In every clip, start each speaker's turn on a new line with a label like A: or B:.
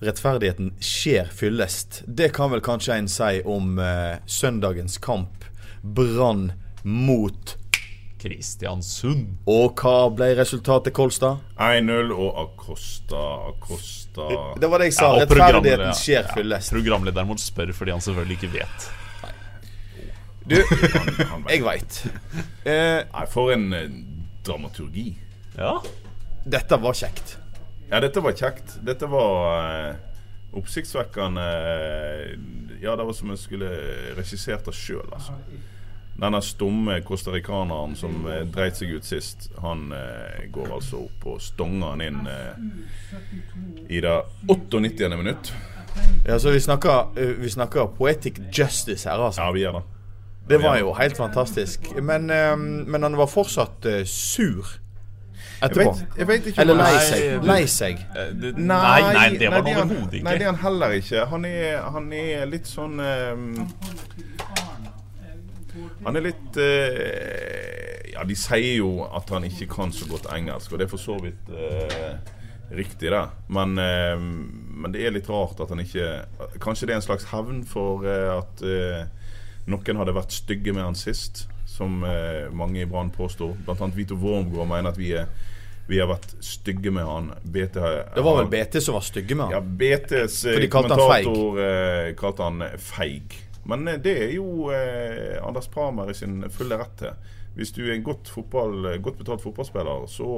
A: Rettferdigheten skjer fyllest. Det kan vel kanskje en si om eh, søndagens kamp. Brann mot
B: Kristiansund.
A: Og hva ble resultatet, Kolstad?
C: 1-0 og Acosta, Acosta
A: Det var det jeg sa.
B: Ja,
A: Rettferdigheten skjer
B: ja,
A: fyllest.
B: Programlederen må spørre fordi han selvfølgelig ikke vet.
A: Du,
C: Han vet.
A: jeg veit. Eh,
C: for en eh, dramaturgi.
B: Ja,
A: dette var kjekt.
C: Ja, dette var kjekt. Dette var eh, oppsiktsvekkende eh, Ja, det var som jeg skulle regissert det sjøl, altså. Denne stumme costaricaneren som eh, dreit seg ut sist, han eh, går altså opp og stonger han inn eh, i det 98. minutt.
A: Ja, så vi snakker, vi snakker poetic justice her, altså.
C: Ja, vi gjør det.
A: Det var jo helt fantastisk. Men, eh, men han var fortsatt eh, sur
C: Jeg
A: etterpå.
C: vet, jeg vet ikke
A: Eller lei seg. Lei seg.
B: Nei, nei, det var
C: han-
B: overhodet
C: Nei, det er han heller ikke. Han er, han er litt sånn um, Han er litt uh, Ja, de sier jo at han ikke kan så godt engelsk, og det er for så vidt uh, riktig, det. Men, uh, men det er litt rart at han ikke Kanskje det er en slags hevn for eh, at noen hadde vært stygge med han sist, som eh, mange i Brann påstår. Annet Vito Wormgård mener at vi, er, vi har vært stygge med han. BT
A: Det var vel BT som var stygge med
C: ja,
A: han.
C: BTs
A: For de kalte han
C: kommentator eh, kalte han feig. Men eh, det er jo eh, Anders Pramer i sin fulle rett til. Hvis du er en godt, fotball, godt betalt fotballspiller, så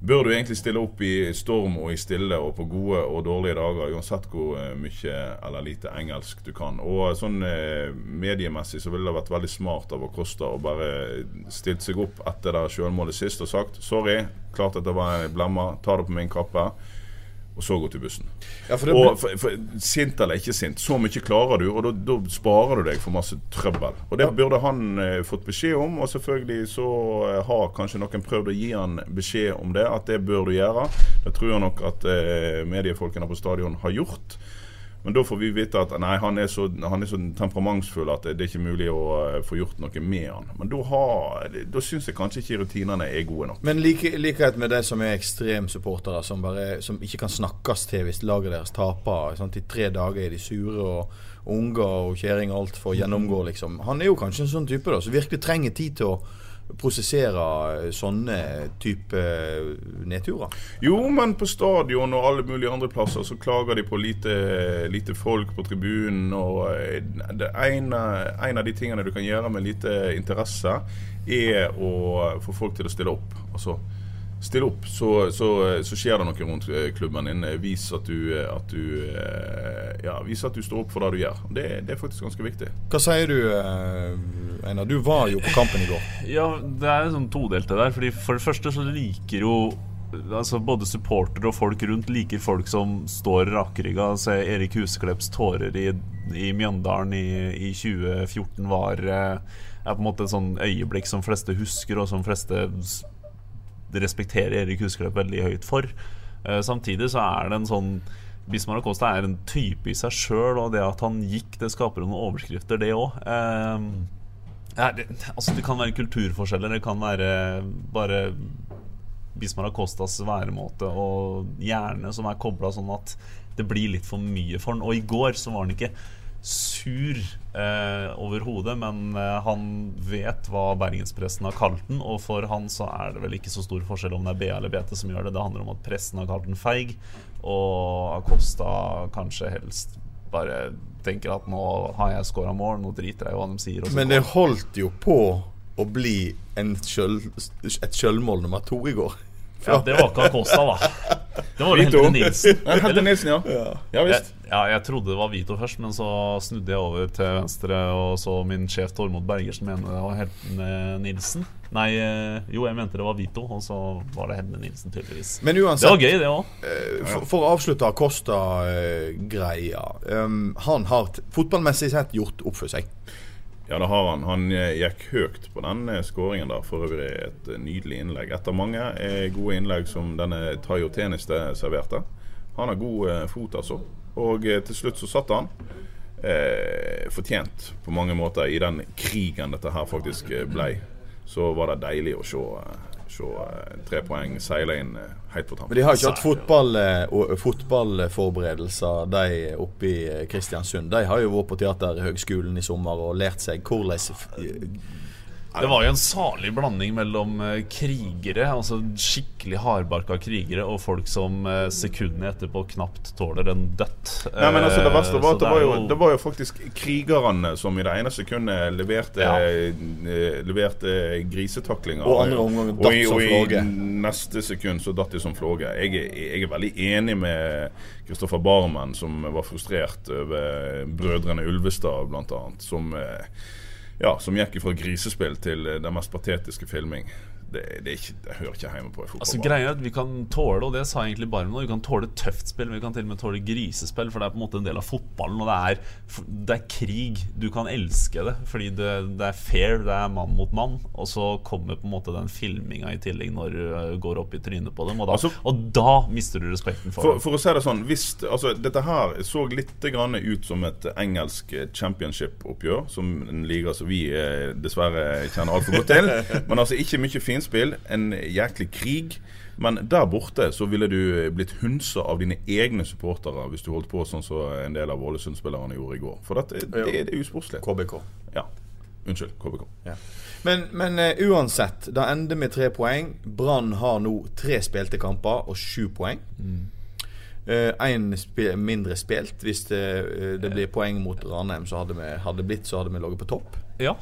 C: bør du egentlig stille opp i storm og i stille og på gode og dårlige dager, uansett hvor eh, mye eller lite engelsk du kan. Og sånn eh, mediemessig så ville det vært veldig smart av Acosta å bare stilt seg opp etter det selvmålet sist og sagt sorry, klart at det var en blemmer, ta det på min kappe. Og så gå til bussen.
A: Ja, for det
C: Og for, for, Sint eller ikke sint, så mye klarer du, og da- sparer du deg for masse trøbbel. Og Det burde han eh, fått beskjed om, og selvfølgelig så eh, har kanskje noen prøvd å gi han beskjed om det, at det bør du gjøre. Det tror jeg nok at eh, mediefolkene på stadion har gjort. Men da får vi vite at nei, han er så, han er så temperamentsfull at det, det er ikke mulig å uh, få gjort noe med han. Men da, har- syns jeg kanskje ikke rutinene er gode nok.
A: men like, likhet med de som er ekstremsupportere, som, som ikke kan snakkes til hvis laget deres taper. Sant? I tre dager er de sure, og unger og kjerring alt for å gjennomgå, liksom. Han er jo kanskje en sånn type da, som virkelig trenger tid til å prosessere eh, sånne type eh, nedturer.
C: Jo, men på stadion og alle mulige andre plasser så klager de på lite, lite folk på tribunen. Og eh, ene, en av de tingene du kan gjøre med lite interesse, er å få folk til å stille opp. Altså, Still opp, så, så, så skjer det noe rundt eh, klubben din. Vis at du, at du eh, Ja, vis at du står opp for det du gjør. Det, det er faktisk ganske viktig.
A: Hva sier du, eh, Einar? Du var jo på kampen i går.
B: Ja, det er sånn todelte der. Fordi For det første så liker jo Altså Både supportere og folk rundt liker folk som står rakrygga. Se Erik Huseklepps tårer i, i Mjøndalen i, i 2014 var eh, er på en måte et sånn øyeblikk som fleste husker, og som fleste respekterer Erik Huseklepp veldig høyt for. Eh, samtidig så er det en sånn Bismar Acosta er en type i seg sjøl, og det at han gikk, det skaper noen overskrifter, det òg. Eh, ja, det, altså det kan være kulturforskjeller, det kan være bare Bismar Acostas væremåte og hjerne som er kobla sånn at det blir litt for mye for han. Og i går så var han ikke sur eh, overhodet, men eh, han vet hva bergenspressen har kalt den, og for han så er det vel ikke så stor forskjell om det er BA eller BT som gjør det. Det handler om at pressen har kalt den feig, og Acosta kanskje helst bare tenker at nå har jeg scora mål, nå driter jeg i hva de sier.
A: Men det holdt jo på å bli en sjøl, et sjølmål nummer to i går.
B: Ja, det var ikke Acosta, da. Det var vel
C: Vito.
B: Helge Nilsen.
C: Ja, Helge Nilsen, ja. Ja
B: Jeg,
C: visst.
B: ja, jeg trodde det var Vito først, men så snudde jeg over til venstre og så min sjef Tormod Bergersen mener det var Helge Nilsen. Nei, eh, jo, jeg mente det var Vito, og så var det Helge Nilsen, tydeligvis.
A: Men
B: Det var gøy, det òg.
A: for, for å avslutte Costa-greia. um, han har fotballmessig sett gjort opp for seg.
C: Ja, det har han. Han eh, gikk høyt på den eh, skåringen der. For øvrig et eh, nydelig innlegg. Etter mange gode innlegg som denne Tayo Teniste serverte. Han har god fot, altså. Og til slutt så satt han. Eh, fortjent på mange måter i den krigen dette her faktisk blei. Så var det deilig å se, se eh, tre poeng seile inn eh, helt på
A: Men de har ikke hatt fotball, eh, fotballforberedelser, de oppe i Kristiansund. De har jo vært på Teaterhøgskolen i sommer og lært seg hvordan
B: Det var jo en salig blanding mellom eh, krigere, altså skikkelig hardbarka krigere, og folk som eh, sekundene etterpå knapt tåler en dødt.
C: Nei, men altså Det verste var
B: Eh,
C: at det var, jo, det var jo faktisk krigerne som i det ene sekundet leverte,
B: Ja.
C: leverte grisetaklinger.
A: Og andre omgang
C: Og
A: datt
C: i-
A: som
C: Og i neste sekund så datt de som flåge. Jeg, jeg er veldig enig med Kristoffer Barmen, som var frustrert over brødrene Ulvestad, blant annet. Som, ja, som gikk fra grisespill til eh, den mest patetiske filming. Det, det, ikke, det hører ikke hjemme på fotball.
B: Altså greia er at Vi kan tåle, og det sa jeg egentlig bare nå, vi kan tåle tøft spill, men vi kan til og med tåle grisespill, for det er på en måte en del av fotballen. Og det er, det er krig. Du kan elske det, fordi det, det er fair, det er mann mot mann. Og så kommer på en måte den filminga i tillegg når du øh, går opp i trynet på dem, og da,
C: Altså-
B: og da mister du respekten for,
C: For, for å si det sånn, hvis, altså, Dette her så litt grann ut som et engelsk championship-oppgjør, som en liga som vi eh, dessverre kjenner altfor godt til. Men altså ikke mye finspill, en jæklig krig. Men der borte så ville du blitt hunsa av dine egne supportere hvis du holdt på sånn som en del av Ålesund-spillerne gjorde i går. For dette, det, det er usportslig.
A: KBK.
C: Ja. Unnskyld, KBK.
A: Men, men uh, uansett, det ender med tre poeng. Brann har nå tre spilte kamper og sju poeng. Én spi mindre spilt. Hvis det, uh, det blir poeng mot Ranheim, så hadde vi hadde blitt, så hadde vi ligget på topp.
B: Ja.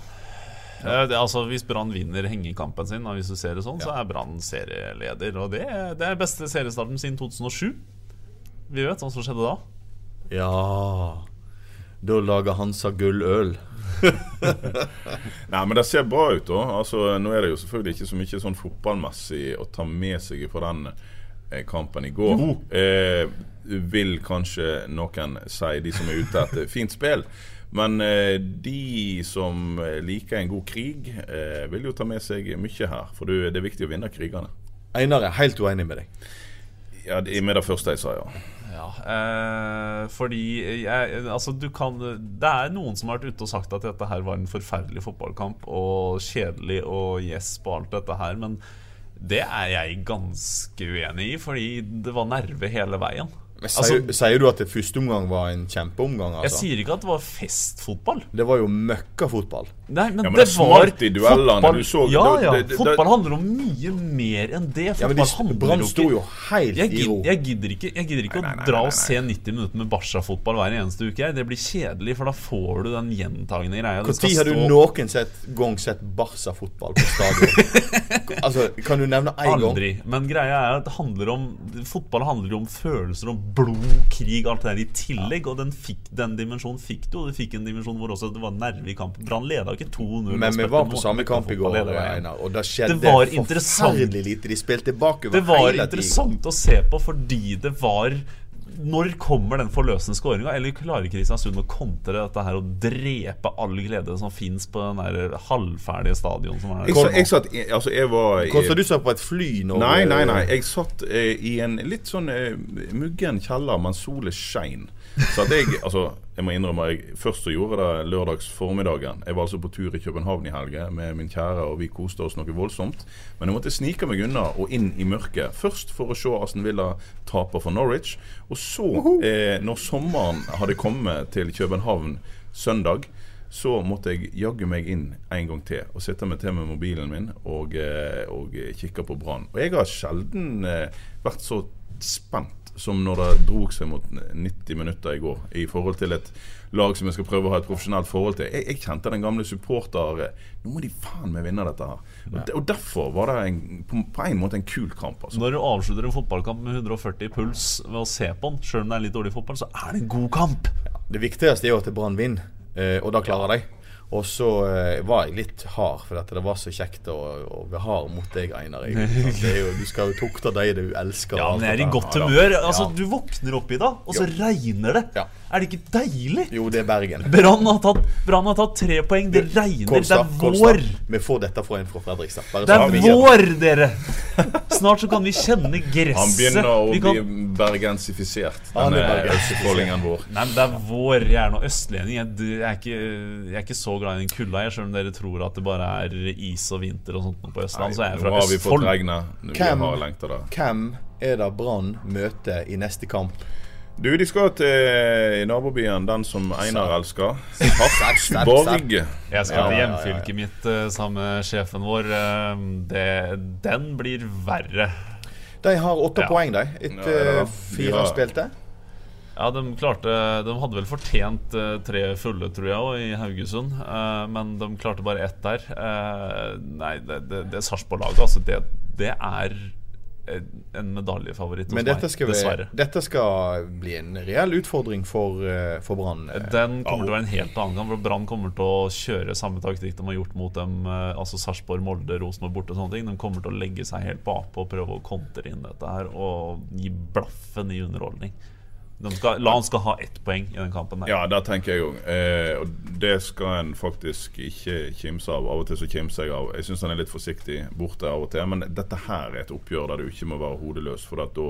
B: Eh, Det, altså Hvis Brann vinner hengekampen sin, hvis du ser det sånn, så er Brann serieleder. Og det, det er beste seriestarten siden 2007. Vi vet hva som skjedde da.
A: Ja Da lager Hansa gulløl.
C: Nei, men det ser bra ut, da. Altså, nå er det jo selvfølgelig ikke så mye sånn fotballmessig å ta med seg fra den eh, kampen i går. Eh, vil kanskje noen si, de som er ute etter fint spill. Men eh, de som eh, liker en god krig, eh, vil jo ta med seg mye her. For det er viktig å vinne krigene.
A: Einar er helt uenig med deg.
C: Ja, det er med det første jeg sa, ja.
B: Ja, eh, fordi jeg, altså du kan Det er noen som har vært ute og sagt at dette her var en forferdelig fotballkamp og kjedelig og gjesp og alt dette her, men det er jeg ganske uenig i, fordi det var nerve hele veien.
A: Men sier,
B: Altså,
A: sier du at det første omgang var en kjempeomgang?
B: jeg
A: Altså?
B: sier ikke at det var festfotball.
A: Det var jo møkkafotball.
B: Nei, men,
C: Ja, men
B: det,
C: det
B: var
C: i duellene,
B: fotball.
C: du så-
B: ja, ja,
C: det- det-
B: fotball handler om mye mer enn det.
A: Ja,
B: Fotball handler
A: Brann sto jo helt
B: jeg,
A: i ro.
B: jeg gidder ikke, jeg gidder ikke
C: Nei, nei,
B: å
C: nei,
B: dra
C: nei,
B: og se 90 minutter med Barca-fotball hver eneste uke. Det blir kjedelig, for da får du den gjentagende greia.
A: Når har du noen sett, gang sett Barca-fotball på stadion? altså, Kan du nevne én gang?
B: Aldri. Men greia er at det handler om fotball handler om følelser, om blod, krig, alt det der i tillegg. Og den, fikk, den dimensjonen fikk du, og du fikk en dimensjon hvor også det var nerve i kampen. Brann leda ikke 2-0.
A: Men vi var på samme kamp i går. Einar, og da skjedde
B: Det var
A: forferdelig lite. De spilte bakover
B: Det var
A: hele tiden.
B: interessant å se på fordi det var Når kommer den forløsende skåringa? Eller klarer Kristiansund å kontre dette her og drepe all glede som fins på den der halvferdige stadion som er
C: Jeg, sa- jeg satt i- Altså, jeg var
A: Kosta du satt på et fly nå?
C: Nei, nei, nei. Jeg satt eh, i en litt sånn eh, muggen kjeller mens solen skein. Så at jeg altså, jeg må innrømme jeg først så gjorde det lørdags formiddagen. Jeg var altså på tur i København i helga med min kjære, og vi koste oss noe voldsomt. Men jeg måtte snike meg unna og inn i mørket. Først for å se Aston Villa tape for Norwich. Og så, eh, når sommeren hadde kommet til København søndag, så måtte jeg jaggu meg inn en gang til og sitte meg til med mobilen min og, eh, og kikke på Brann. Og jeg har sjelden eh, vært så spent som når det drog seg mot 90 minutter i går, i forhold til et lag som jeg skal prøve å ha et profesjonelt forhold til. Jeg, jeg kjente den gamle supporter Nå må de faen meg vinne dette her. Og, de, og derfor var det en, på, på en måte en kul kamp. Altså.
B: Når du avslutter en fotballkamp med 140 puls ved å se på den, sjøl om det er litt dårlig fotball, så er det en god kamp.
A: Det viktigste er jo at Brann vinner, eh, og da klarer de. Og så eh, var jeg litt hard, for dette, det var så kjekt å, å være hard mot deg, Einar. Det jo, du skal jo tukte de du elsker.
B: Ja, men jeg er i godt humør. Altså,
A: Ja.
B: Du våkner opp i dag, og så
A: Jo.
B: regner det.
A: Ja.
B: Er det ikke deilig?
A: Jo, det er Bergen.
B: Brann har, har tatt tre poeng. Det regner.
A: Kolstad,
B: det er
A: Kolstad.
B: vår.
A: Vi får dette fra en fra Fredrikstad. Bare
B: Det er vår, dere! Snart så kan vi kjenne gresset.
C: Han begynner å bli
B: kan...
C: bergensifisert,
A: er
C: denne østfoldingen vår.
B: Nei, men det er vår. Jeg er nå østlending. Jeg, jeg, er ikke, jeg er ikke så glad i den kulda. Jeg Selv om dere tror at det bare er is og vinter og sånt nå på Østlandet, så er jeg
C: Nå har vi fått
B: Østfold.
C: regnet.
A: Hvem? Hvem er det Brann møter i neste kamp?
C: Du, de skal til nabobyen, den som Einar elsker.
A: Sterkt.
B: Jeg skal til
A: ja, ja, ja.
B: hjemfylket mitt eh, sammen med sjefen vår. Eh, Det, den blir verre.
A: De har åtte
B: Ja.
A: poeng, de, etter
C: er
A: eh,
C: det.
A: fire
C: Ja.
A: spilte.
B: Ja, de klarte De hadde vel fortjent eh, tre fulle, tror jeg, også, i Haugesund. Eh, men de klarte bare ett der. Eh, nei, det, det, det Sarpsborg-laget, altså, det, det er eh, en medaljefavoritt hos
A: Men dette skal, meg,
B: dessverre.
A: dette skal bli en reell utfordring for, eh, for Brann. eh.
B: Den kommer til å være en helt annen kamp. Brann kommer til å kjøre samme taktikk de har gjort mot dem eh, Altså Sarpsborg, Molde, Rosenborg borte og sånne ting. De kommer til å legge seg helt bakpå og prøve å kontre inn dette her og gi blaffen i underholdning. Skal, la han skal ha ett poeng i den kampen. der
C: Ja, det tenker jeg òg. Eh, og det skal en faktisk ikke kimse av. Av og til så kimser jeg av. Jeg syns han er litt forsiktig borte av og til. Men dette her er et oppgjør der du ikke må være hodeløs, for da,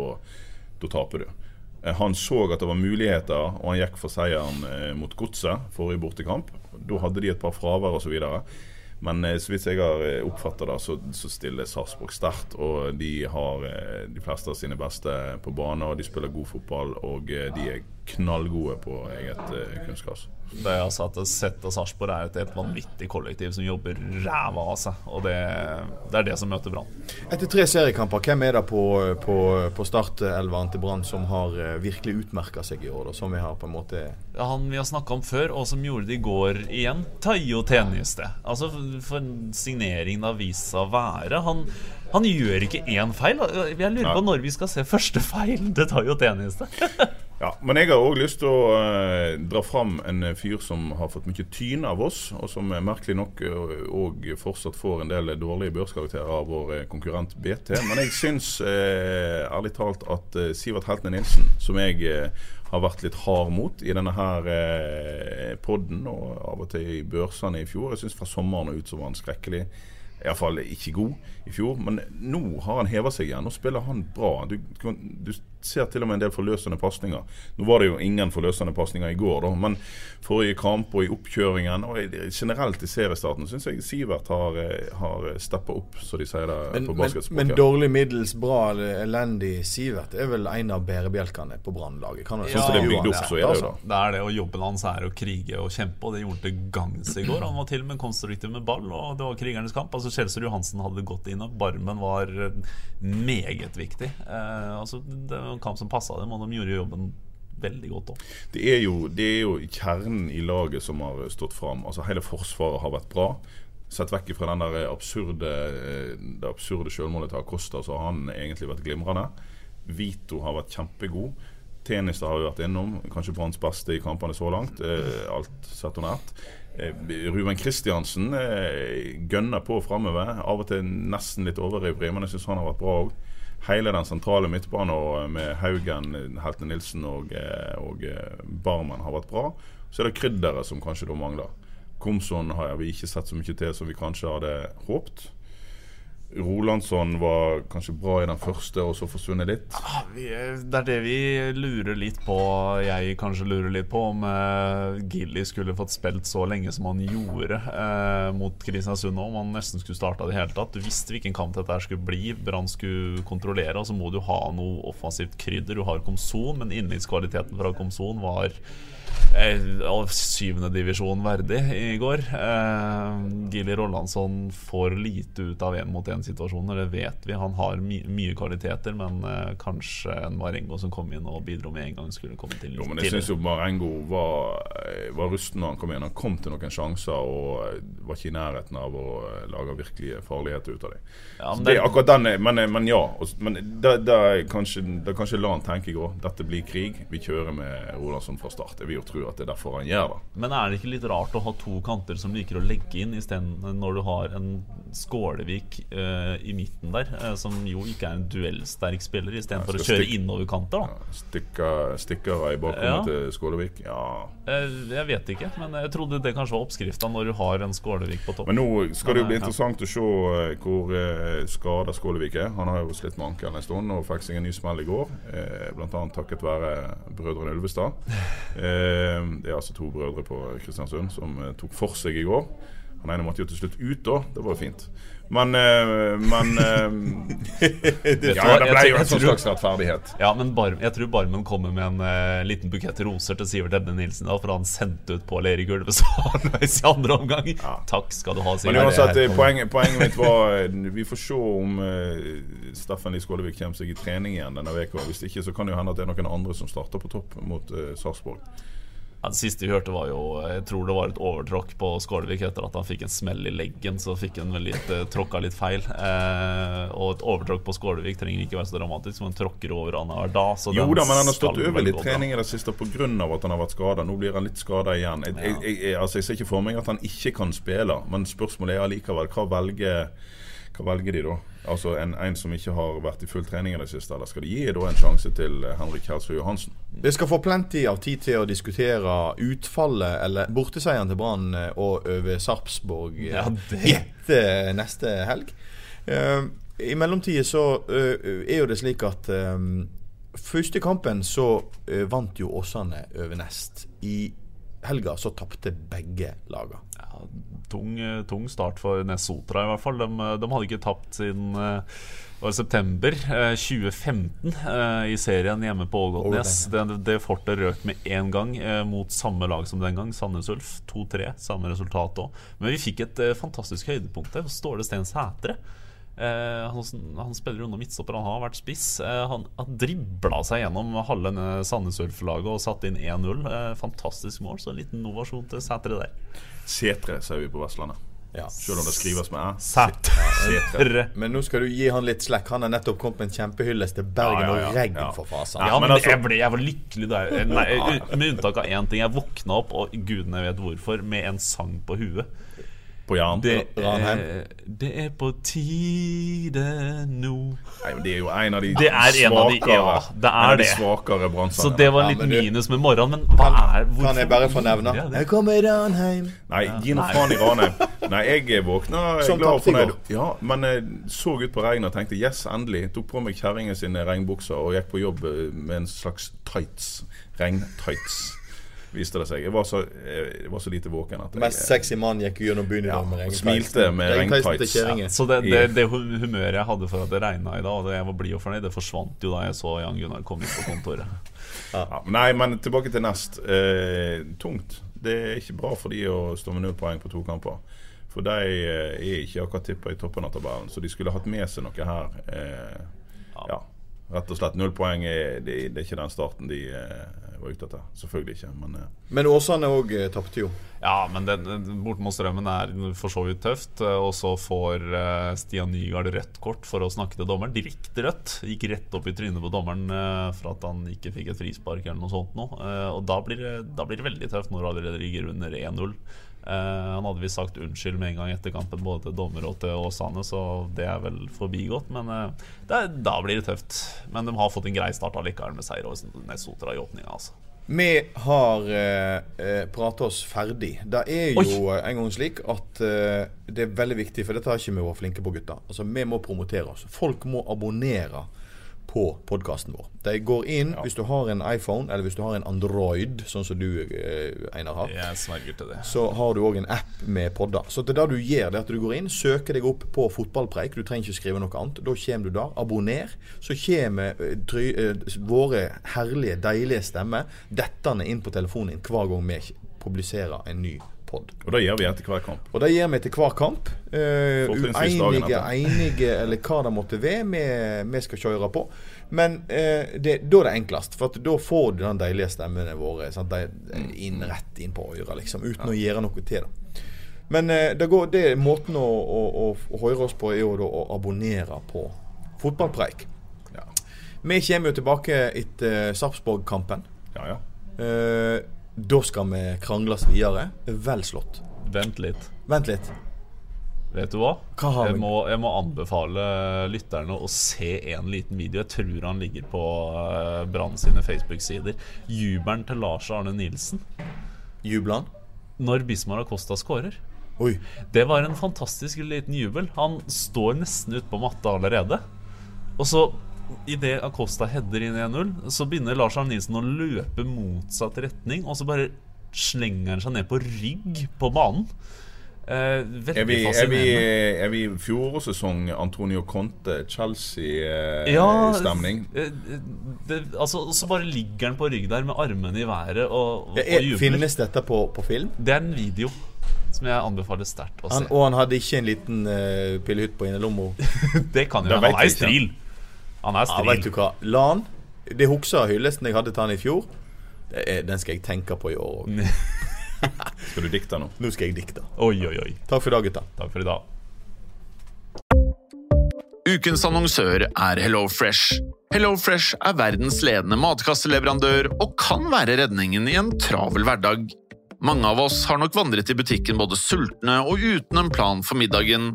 C: da taper du. Eh, han så at det var muligheter, og han gikk for seieren eh, mot Godset forrige bortekamp. Da hadde de et par fravær osv. Men eh, så vidt jeg har eh, oppfatta det, så, så stiller Sarpsborg sterkt. Og de har eh, de fleste av sine beste på bane, og de spiller god fotball. Og de er knallgode på eget kunstgras.
B: Det er altså at Sett og Sarpsborg er et helt vanvittig kollektiv som jobber ræva av seg. Og det, det er det som møter Brann.
A: Etter tre seriekamper, hvem er det på, på, på startelveren til Brann som har eh, virkelig utmerka seg i år? Da, som vi har på en måte
B: Han vi har snakka om før, og som gjorde det i går igjen, Tayo Teniste. Altså, for signeringen har vist seg å være. Han, han gjør ikke én feil. Jeg lurer på når vi skal se første feil til Tayo Teniste.
C: Ja, Men jeg har òg lyst til å eh, dra fram en eh, fyr som har fått mye tyn av oss, og som eh, merkelig nok òg fortsatt får en del dårlige børskarakterer av vår eh, konkurrent BT. Men jeg syns eh, ærlig talt at eh, Sivert Heltene Nilsen, som jeg eh, har vært litt hard mot i denne her eh, podden, og av og til i børsene i fjor Jeg syns fra sommeren og ut så var han skrekkelig. Iallfall ikke god i fjor, men nå har han heva seg igjen. Nå spiller han bra. Du, du ser til og med en del forløsende pasninger. Nå var det jo ingen forløsende pasninger i går, da, men forrige kamp og i oppkjøringen og generelt i seriestarten syns jeg Sivert har, eh, har steppa opp, så de sier det
A: men,
C: på basketspråket.
A: men dårlig, middels, bra eller elendig Sivert er vel en av bærebjelkene på Brannlaget. Kan man
C: Sånn som det er bygd opp, så er det jo
A: altså.
B: Det er det, og jobben hans er å krige og kjempe, og det gjorde han til gangs i går. Han var til og med konstruktiv med ball, og det var krigernes kamp. Altså Kjelsrud Johansen hadde gått inn, og Barmen var eh, meget viktig. Eh, altså Det en kamp som passa dem, og de gjorde jobben veldig godt òg.
C: Det det er jo kjernen i laget som har stått fram. Altså, hele forsvaret har vært bra. Sett vekk fra den der absurde, eh, det absurde selvmålet til Acosta, så har han egentlig vært glimrende. Vito har vært kjempegod. Tenista har vi vært innom. Kanskje Branns beste i kampene så langt. Eh, alt sett under ett. Eh, Ruben Kristiansen eh, gønner på framover. Av og til nesten litt overivrig, men jeg syns han har vært bra òg. Hele den sentrale midtbanen og med Haugen, Helte Nilsen og, eh, og eh, Barmen har vært bra. Så er det krydderet som kanskje da mangler. Komson har vi ikke sett så mye til som vi kanskje hadde håpt. Rolandsson var kanskje bra i den første, og så forsvunnet litt.
B: Vi, det er det vi lurer litt på, jeg kanskje lurer litt på, om uh, Gilly skulle fått spilt så lenge som han gjorde uh, mot Kristiansund. Om han nesten skulle starta i det hele tatt. Du visste hvilken kamp dette skulle bli. Brann skulle kontrollere, og så må du ha noe offensivt krydder. Du har Komson, men innleggskvaliteten fra Komson var eh, av syvende divisjon verdig i går. Eh, Gilly Rollandsson får lite ut av én mot én situasjonen. Det vet vi. Han har my mye kvaliteter, men uh, kanskje en Marengo som kom inn og bidro med en gang, skulle komme til
C: jo, men jeg syns jo Marengo var, var rusten når han kom inn. Han kom til noen sjanser og var ikke i nærheten av å lage virkelige farligheter ut av dem. Ja, men, det, akkurat den, men, men ja. Men da, kan kanskje, da kanskje la han tenke i går. Dette blir krig. Vi kjører med Rolandsson fra start. Jeg vil jo tro at det er derfor han gjør det.
B: Men er det ikke litt rart å ha to kanter som liker å legge inn, isteden når du har en Skålevik i midten der, uh, som jo ikke er en duellsterk spiller, istedenfor ja, å kjøre innoverkanter?
C: Ja, stikker, stikker i bakgrunnen ja. til Skålevik? Ja.
B: Uh, jeg vet ikke, men jeg trodde det kanskje var oppskrifta når du har en Skålevik på topp.
C: Men nå skal det jo bli interessant å se hvor skada Skålevik er. Han har jo slitt med ankelen en stund og fikk seg en ny smell i går, bl.a. takket være brødrene Ulvestad. det er altså to brødre på Kristiansund som tok for seg i går. Han ene måtte jo til slutt ut, da. Det var jo fint. Men, uh, men uh, Ja, det ble jo en sånn slags rettferdighet.
B: Ja, men Bar jeg tror Barmen kommer med en uh, liten bukett roser til Sivert Ebne Nilsen. Da, for han sendte ut Pål Erik Ulvestad i andre omgang. Ja. Takk skal du ha,
C: Sivert. Men uansett, poenget, poenget, mitt var Vi får se om Steffen Lie Skålevik kommer seg i trening igjen denne uka. Hvis ikke så kan det jo hende at det er noen andre som starter på topp mot Sarpsborg.
B: Ja, det siste vi hørte, var jo Jeg tror det var et overtråkk på Skålevik etter at han fikk en smell i leggen. Så fikk han vel litt, eh, tråkka litt feil. Eh, og et overtråkk på Skålevik trenger ikke være så dramatisk, men tråkker over annenhver dag.
C: jo da, men han har stått over litt trening i det siste pga. at han har vært skada. Nå blir han litt skada igjen. Jeg, jeg, jeg, altså, jeg ser ikke for meg at han ikke kan spille, men spørsmålet er allikevel hva velger hva velger de da? Altså en, en, som ikke har vært i full trening i det siste? Eller skal de gi da en sjanse til eh, Henrik Kjelsrud Johansen?
A: Vi skal få plenty av tid til å diskutere utfallet, eller borteseieren til Brann eh, og over Sarpsborg eh, ja, etter neste helg. Uh, I mellomtida så uh, er jo det slik at um, første kampen så uh, vant jo Åsane over Nest. I helga så tapte begge lagene. Ja,
B: tung, tung, start for Nesotra, i hvert fall. De, de hadde ikke tapt siden uh, var september 2015 uh, uh, i serien hjemme på Ågotnes. Det, det fortet røk med én gang mot samme lag som den gang, Sandnes Ulf. 2-3, samme resultat òg. Men vi fikk et fantastisk høydepunkt der. Ståle Steen Sætre. Eh, han, han, spiller under midtstopper, han har vært spiss. Eh, han har dribla seg gjennom halve Sandnes Ulf-laget og satt inn 1-0. Eh, fantastisk mål, så en liten novasjon til Sætre der.
C: Sætre, sier vi på Vestlandet. Ja. Selv om det skrives med æ.
B: Sætre.
A: Men nå skal du gi han litt slekk. Han har nettopp kommet med en kjempehyllest til Bergen ja, ja, og Regn for fasen.
B: Ja, men, altså, jeg, ble, jeg, var lykkelig der. Nei, med unntak av én ting. Jeg våkna opp, og gudene vet hvorfor, med en sang på huet
C: på Jan
B: det Ranheim. Er, det er på tide nå
C: Nei, men Det er jo en av de
B: det er svakere, av de, ja, det er
C: svakere.
B: Så det var litt ja, minus med morgenen, men hva kan, er
A: hvorfor? Kan jeg bare få nevne? Jeg kommer Ranheim.
C: Nei, gi nå faen i Ranheim. Nei, jeg våkna
A: Som glad og fornøyd.
C: Ja, men jeg så ut på regnet og tenkte yes, endelig. Tok på meg kjerringa sine regnbukser og gikk på jobb med en slags tights. Regntights viste det seg. Jeg var så, jeg var så lite våken at
A: jeg Mest sexy mann gikk gjennom byen i dag
C: med regntights. Smilte med regntights.
B: Ja, så det, det, det, humøret jeg hadde for at det regna i dag, og jeg var blid og fornøyd, det forsvant jo da jeg så Jan Gunnar komme inn på kontoret.
C: Ja. nei, men tilbake til nest. Eh, tungt. Det er ikke bra for de å stå med null poeng på to kamper. For de eh, er ikke akkurat tippa i toppen av tabellen, så de skulle hatt med seg noe her. Eh, ja. Rett og slett null poeng er, det, det, er ikke den starten de eh, var ute etter. Selvfølgelig ikke. Men, uh.
A: men Åsane òg uh, tapte jo.
B: Ja, men bort mot Strømmen er for så vidt tøft. Eh, og så får uh, Stian Nygaard rødt kort for å snakke til dommeren. Direkte rødt. Gikk rett opp i trynet på dommeren for at han ikke fikk et frispark eller noe sånt noe. og da blir, det, da blir, det, veldig tøft når du allerede ligger under 1-0. Uh, han hadde visst sagt unnskyld med en gang etter kampen, både til dommer og til Åsane, så det er vel forbigått. Men uh, det, da blir det tøft. Men de har fått en grei start allikevel med seier over Nesotra i åpninga. Altså.
A: Vi har eh, eh prata oss ferdig. Det er jo Oi. en gang slik at eh, det er veldig viktig, for dette har ikke vi vært flinke på, gutta. Altså, Vi må promotere oss. Folk må abonnere på podkasten vår. De går inn ja. hvis du har en iPhone eller hvis du har en Android, sånn som du, eh, Einar, har.
B: Jeg sverger til det.
A: Så har du òg en app med podder. Så det, det du gjør, det er at du går inn, søker deg opp på fotballpreik. Du trenger ikke skrive noe annet. Da kommer du der. Abonner. Så kommer try, uh, våre herlige, deilige stemmer dettende inn på telefonen hver gang vi publiserer en ny pod.
C: Og det gjør vi etter hver kamp.
A: Og det gjør vi til hver kamp. Uh, uenige, enige, eller hva det måtte være, vi, vi skal kjøre på. Men uh, det, da er det enklest, for da får du den deilige stemmene våre sant? De, inn rett inn på øret, liksom, uten å gjøre noe til det. Men uh, det, går, det måten å, å, å, å høre oss på, er jo da å abonnere på Fotballpreik.
C: Ja,
A: Vi kommer jo tilbake etter Sarpsborg-kampen.
C: ja. ja.
A: Eh, da skal vi krangles videre. Vel slått.
B: Vent litt.
A: Vent litt.
B: Vet du hva?
A: Hva
B: jeg, må, jeg må anbefale lytterne å se en liten video. Jeg tror han ligger på uh, Brann sine Facebook-sider. Jubelen til Lars Arne Nilsen
A: Jubelen?
B: når Bismar Acosta skårer.
A: Oi.
B: Det var en fantastisk liten jubel. Han står nesten ute på matta allerede. Og så, idet Acosta header inn 1-0, så begynner Lars Arne Nilsen å løpe motsatt retning, og så bare slenger han seg ned på rygg på banen. Eh,
C: Er vi, er, vi, er vi fjorårssesong Antonio Conte, Chelsea-stemning?
B: eh, det, altså, så bare ligger han på rygg der med armene i været og, og,
A: Ja,
B: og
A: er,
B: jubler.
A: finnes dette på, på film?
B: Det er en video som jeg anbefaler sterkt å se.
A: Han, og han hadde ikke en liten uh, pillehytt på innerlomma?
B: det kan jo
C: være.
B: Han er i stril. Han er
A: Ja, vet du hva. Lan. Det husker hyllesten jeg hadde til han i fjor. Det er, den skal jeg tenke på i år òg.
C: Skal du dikte nå?
A: Nå skal jeg dikte.
B: Oi, oi, oi.
A: Takk for i dag, gutta.
B: Takk for i dag.
D: Ukens annonsør er HelloFresh. HelloFresh er verdens ledende matkasseleverandør og kan være redningen i en travel hverdag. Mange av oss har nok vandret i butikken både sultne og uten en plan for middagen,